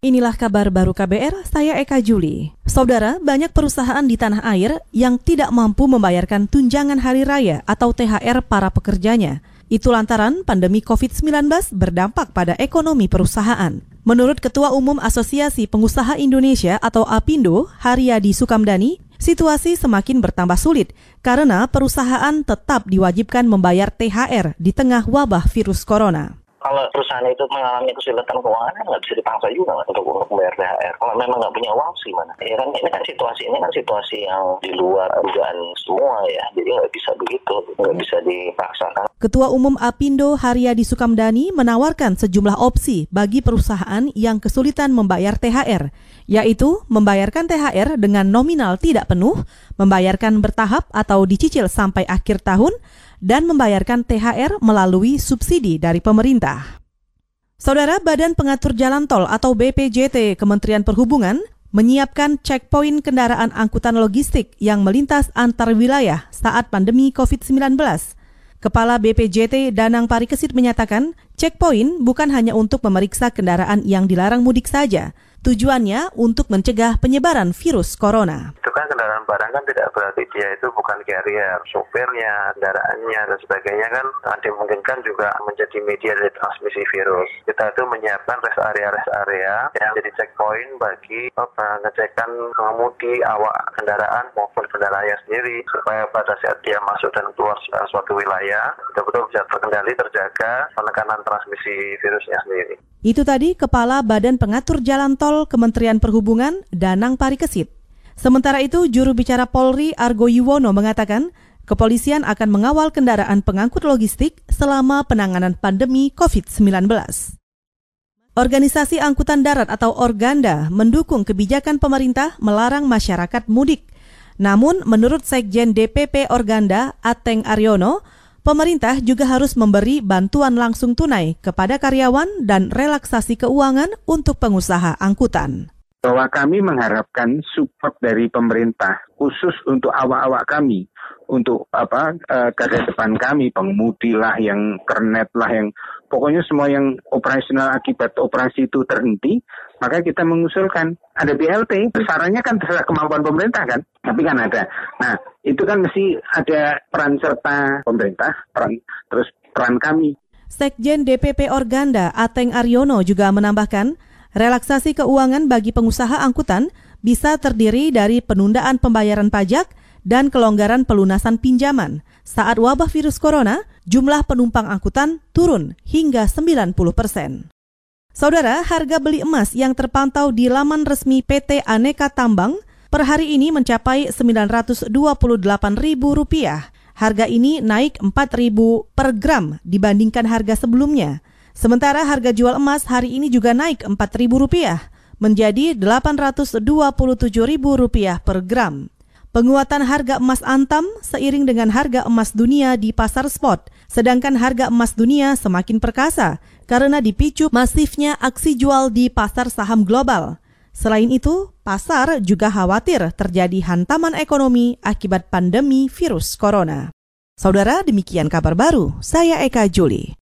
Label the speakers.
Speaker 1: Inilah kabar baru KBR, saya Eka Juli. Saudara, banyak perusahaan di tanah air yang tidak mampu membayarkan tunjangan hari raya atau THR para pekerjanya. Itu lantaran pandemi COVID-19 berdampak pada ekonomi perusahaan. Menurut Ketua Umum Asosiasi Pengusaha Indonesia atau APindo, Haryadi Sukamdani, situasi semakin bertambah sulit karena perusahaan tetap diwajibkan membayar THR di tengah wabah virus corona
Speaker 2: kalau perusahaan itu mengalami kesulitan keuangan nggak bisa dipaksa juga untuk untuk membayar THR. Kalau memang nggak punya uang sih mana? Ya kan ini kan situasi ini kan situasi yang di luar dugaan semua ya. Jadi nggak bisa begitu, nggak bisa dipaksakan.
Speaker 1: Ketua Umum Apindo Haryadi Sukamdani menawarkan sejumlah opsi bagi perusahaan yang kesulitan membayar THR, yaitu membayarkan THR dengan nominal tidak penuh, membayarkan bertahap atau dicicil sampai akhir tahun, dan membayarkan THR melalui subsidi dari pemerintah. Saudara Badan Pengatur Jalan Tol atau BPJT Kementerian Perhubungan menyiapkan checkpoint kendaraan angkutan logistik yang melintas antar wilayah saat pandemi COVID-19. Kepala BPJT Danang Parikesit menyatakan, checkpoint bukan hanya untuk memeriksa kendaraan yang dilarang mudik saja, Tujuannya untuk mencegah penyebaran virus corona.
Speaker 3: Kan kendaraan barang kan tidak berarti dia itu bukan carrier, sopirnya, kendaraannya dan sebagainya kan dimungkinkan juga menjadi media dari transmisi virus. Kita itu menyiapkan rest area-rest area yang jadi checkpoint bagi pengecekan pengemudi awak kendaraan maupun kendaraannya sendiri supaya pada saat dia masuk dan keluar suatu wilayah betul-betul bisa terkendali terjaga penekanan transmisi virusnya sendiri.
Speaker 1: Itu tadi Kepala Badan Pengatur Jalan Tol Kementerian Perhubungan Danang Parikesit. Sementara itu, juru bicara Polri Argo Yuwono mengatakan, kepolisian akan mengawal kendaraan pengangkut logistik selama penanganan pandemi COVID-19. Organisasi Angkutan Darat atau Organda mendukung kebijakan pemerintah melarang masyarakat mudik. Namun, menurut Sekjen DPP Organda, Ateng Aryono, pemerintah juga harus memberi bantuan langsung tunai kepada karyawan dan relaksasi keuangan untuk pengusaha angkutan
Speaker 4: bahwa kami mengharapkan support dari pemerintah khusus untuk awak-awak kami untuk apa uh, depan kami pengemudi lah yang kernet lah yang pokoknya semua yang operasional akibat operasi itu terhenti maka kita mengusulkan ada BLT sarannya kan terserah kemampuan pemerintah kan tapi kan ada. Nah itu kan mesti ada peran serta pemerintah peran terus peran kami.
Speaker 1: Sekjen DPP Organda Ateng Aryono juga menambahkan Relaksasi keuangan bagi pengusaha angkutan bisa terdiri dari penundaan pembayaran pajak dan kelonggaran pelunasan pinjaman. Saat wabah virus corona, jumlah penumpang angkutan turun hingga 90 persen. Saudara, harga beli emas yang terpantau di laman resmi PT Aneka Tambang per hari ini mencapai Rp928.000. Harga ini naik Rp4.000 per gram dibandingkan harga sebelumnya. Sementara harga jual emas hari ini juga naik Rp4.000 menjadi Rp827.000 per gram. Penguatan harga emas antam seiring dengan harga emas dunia di pasar spot, sedangkan harga emas dunia semakin perkasa karena dipicu masifnya aksi jual di pasar saham global. Selain itu, pasar juga khawatir terjadi hantaman ekonomi akibat pandemi virus corona. Saudara, demikian kabar baru. Saya Eka Juli.